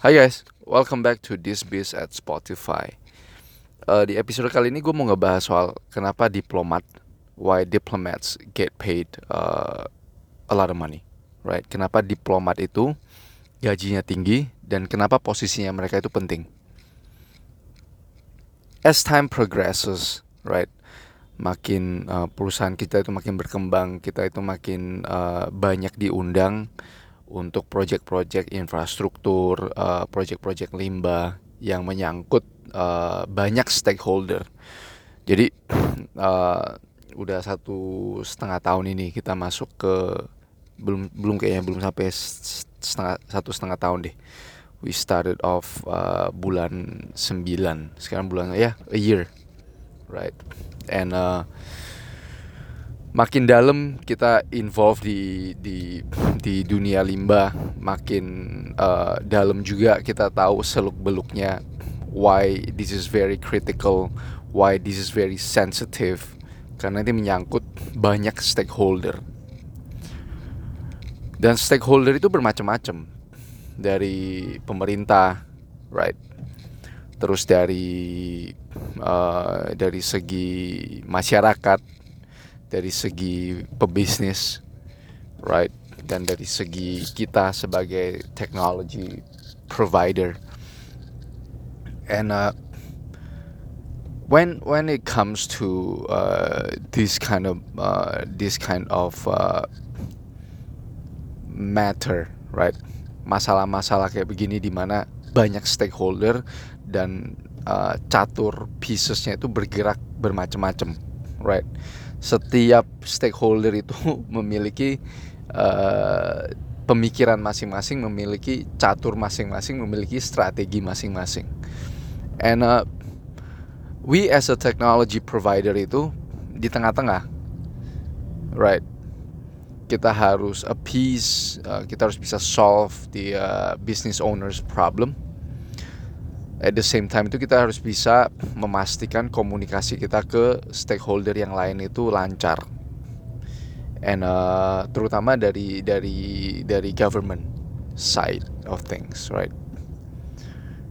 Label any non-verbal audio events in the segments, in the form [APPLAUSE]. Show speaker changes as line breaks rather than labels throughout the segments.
Hai guys, welcome back to This Biz at Spotify. Uh, di episode kali ini gue mau ngebahas soal kenapa diplomat, why diplomats get paid uh, a lot of money, right? Kenapa diplomat itu gajinya tinggi dan kenapa posisinya mereka itu penting. As time progresses, right? Makin uh, perusahaan kita itu makin berkembang, kita itu makin uh, banyak diundang untuk proyek-proyek infrastruktur, uh, proyek-proyek limbah yang menyangkut uh, banyak stakeholder. Jadi uh, [CLEARS THROAT] udah satu setengah tahun ini kita masuk ke belum belum kayaknya belum sampai setengah satu setengah tahun deh. We started off uh, bulan 9 sekarang bulan ya yeah, a year right and uh, makin dalam kita involve di di di dunia limbah makin uh, dalam juga kita tahu seluk beluknya why this is very critical why this is very sensitive karena ini menyangkut banyak stakeholder. Dan stakeholder itu bermacam-macam. Dari pemerintah right? Terus dari uh, dari segi masyarakat dari segi pebisnis, right? Dan dari segi kita sebagai technology provider. And uh, when when it comes to uh, this kind of uh, this kind of uh, matter, right? Masalah-masalah kayak begini di mana banyak stakeholder dan uh, catur piecesnya itu bergerak bermacam-macam, right? Setiap stakeholder itu [LAUGHS] memiliki uh, pemikiran masing-masing, memiliki catur masing-masing, memiliki strategi masing-masing. And uh, we as a technology provider itu di tengah-tengah, right? Kita harus appease, uh, kita harus bisa solve the uh, business owners problem at the same time itu kita harus bisa memastikan komunikasi kita ke stakeholder yang lain itu lancar. And uh, terutama dari dari dari government side of things right?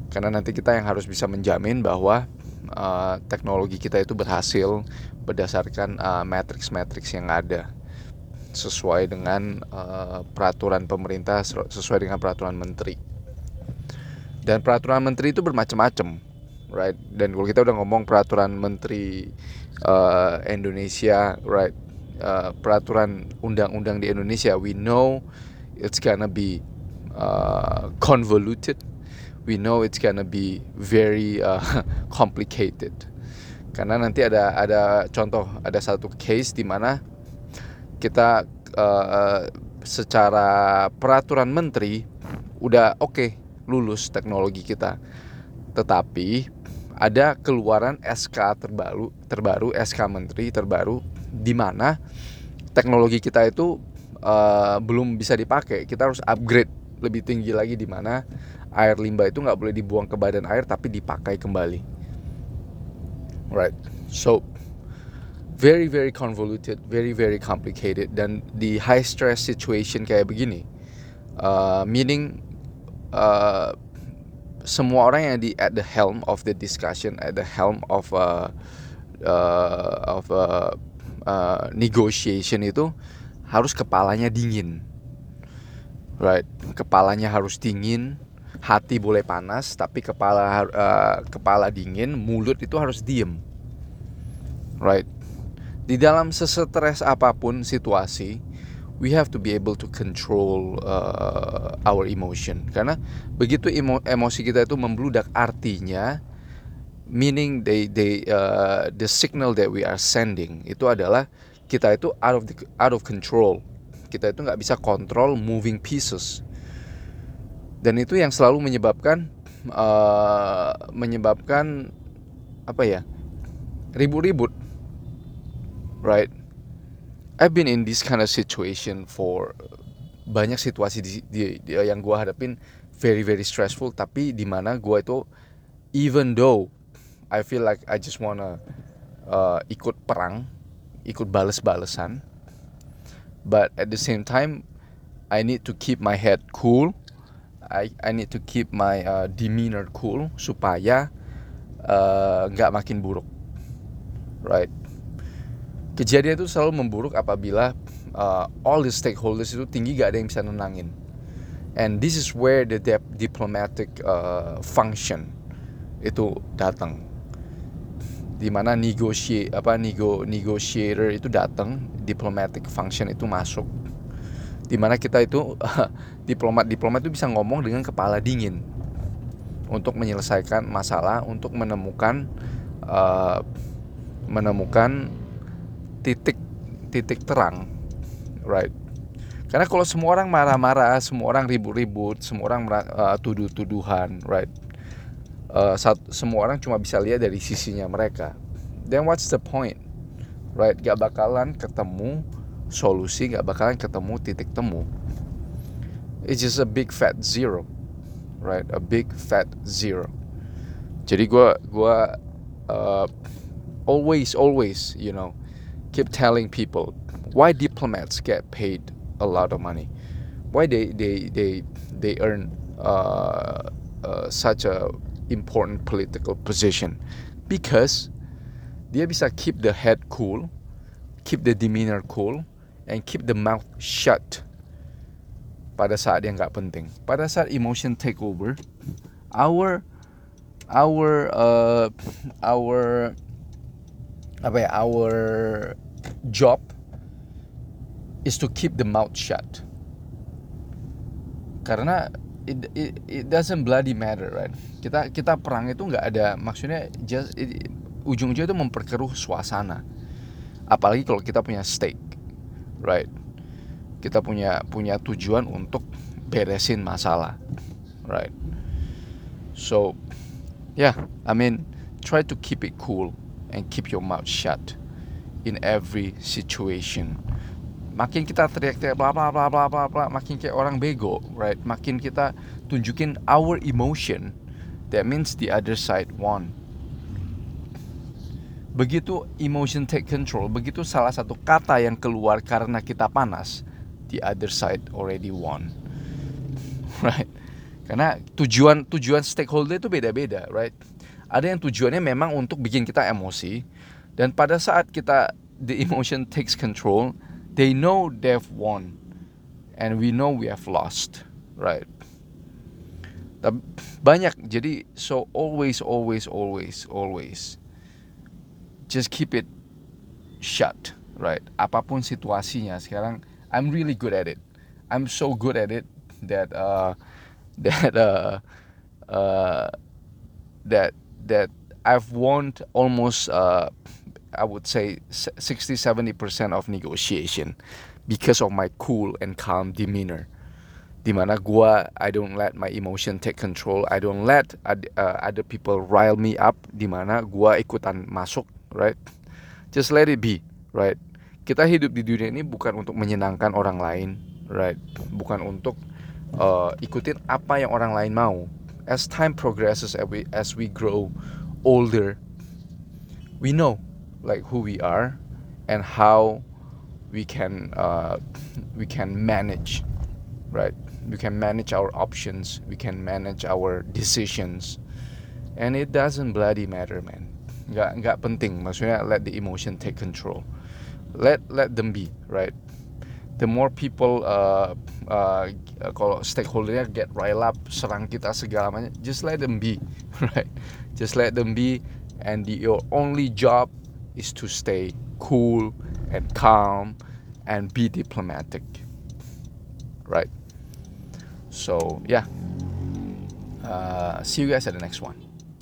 Karena nanti kita yang harus bisa menjamin bahwa uh, teknologi kita itu berhasil berdasarkan uh, matrix-matrix yang ada. Sesuai dengan uh, peraturan pemerintah sesuai dengan peraturan menteri dan peraturan menteri itu bermacam-macam right? Dan kalau kita udah ngomong peraturan menteri uh, Indonesia right? Uh, peraturan undang-undang di Indonesia we know it's gonna be uh, convoluted. We know it's gonna be very uh, [LAUGHS] complicated. Karena nanti ada ada contoh ada satu case di mana kita uh, secara peraturan menteri udah oke okay, lulus teknologi kita. Tetapi ada keluaran SK terbaru terbaru SK Menteri terbaru di mana teknologi kita itu uh, belum bisa dipakai. Kita harus upgrade lebih tinggi lagi di mana air limbah itu nggak boleh dibuang ke badan air tapi dipakai kembali. Right. So very very convoluted, very very complicated dan di high stress situation kayak begini. Uh, meaning uh, semua orang yang di at the helm of the discussion, at the helm of uh, uh, of uh, uh, negotiation itu harus kepalanya dingin, right? Kepalanya harus dingin, hati boleh panas, tapi kepala uh, kepala dingin, mulut itu harus diem, right? Di dalam sesetres apa pun situasi, we have to be able to control uh, our emotion. Karena begitu emo emosi kita itu membludak artinya meaning they they uh, the signal that we are sending itu adalah kita itu out of the, out of control. Kita itu nggak bisa kontrol moving pieces. Dan itu yang selalu menyebabkan uh, menyebabkan apa ya ribut-ribut. Right I've been in this kind of situation for banyak situasi di, di, di yang gue hadapin very very stressful. Tapi di mana gue itu even though I feel like I just wanna uh, ikut perang ikut bales-balesan but at the same time I need to keep my head cool. I I need to keep my uh, demeanor cool supaya uh, nggak uh, makin buruk. Right kejadian itu selalu memburuk apabila uh, all the stakeholders itu tinggi gak ada yang bisa nenangin. And this is where the diplomatic uh, function itu datang. Di mana negotiate apa nego negotiator itu datang diplomatic function itu masuk. Di mana kita itu [LAUGHS] diplomat diplomat itu bisa ngomong dengan kepala dingin untuk menyelesaikan masalah untuk menemukan uh, menemukan titik titik terang right? Karena kalau semua orang marah-marah semua orang ribut-ribut semua orang uh, tuduh-tuduhan right? Uh, semua orang cuma bisa lihat dari sisinya mereka. Then what's the point right? Gak bakalan ketemu solusi gak bakalan ketemu titik temu. It's just a big fat zero right? A big fat zero. Jadi gue gue uh, always always you know keep telling people why diplomats get paid a lot of money why they they they they earn uh, uh, such a important political position because dia bisa keep the head cool, keep the demeanor cool, and keep the mouth shut pada saat yang nggak penting. Pada saat emotion take over, our our uh, our apa ya our job is to keep the mouth shut. Karena it, it, it doesn't bloody matter right? Kita kita perang itu nggak ada maksudnya just it, ujung-ujungnya itu memperkeruh suasana. Apalagi kalau kita punya stake right? Kita punya punya tujuan untuk beresin masalah right? So yeah I mean try to keep it cool and keep your mouth shut in every situation. Makin kita teriak-teriak bla bla bla bla bla bla makin kayak orang bego right? Makin kita tunjukin our emotion. That means the other side won. Begitu emotion take control begitu salah satu kata yang keluar karena kita panas the other side already won. [LAUGHS] Right? Karena tujuan tujuan stakeholder itu beda-beda right ada yang tujuannya memang untuk bikin kita emosi. Dan pada saat kita the emotion takes control they know they've won. And we know we have lost. Right. Banyak. Jadi so always always always always just keep it shut. Right. Apa pun situasinya sekarang I'm really good at it. I'm so good at it that uh, [LAUGHS] that uh, uh, that that I've won almost uh, I would say 60 70% of negotiation because of my cool and calm demeanor. Di mana gua I don't let my emotion take control. I don't let uh, other people rile me up. Di mana gua ikutan masuk, right? Just let it be, right? Kita hidup di dunia ini bukan untuk menyenangkan orang lain, right? Bukan untuk uh, ikutin apa yang orang lain mau. As time progresses, as we, as we grow older, we know like who we are and how we can uh, we can manage right? We can manage our options. We can manage our decisions. And it doesn't bloody matter man. Nggak nggak penting. Maksudnya let the emotion take control. Let let them be right the more people uh, uh, kalau stakeholdernya get riled up serang kita segala macam just let them be [LAUGHS] right just let them be and the, your only job is to stay cool and calm and be diplomatic. Right? So, yeah. Uh, see you guys at the next one.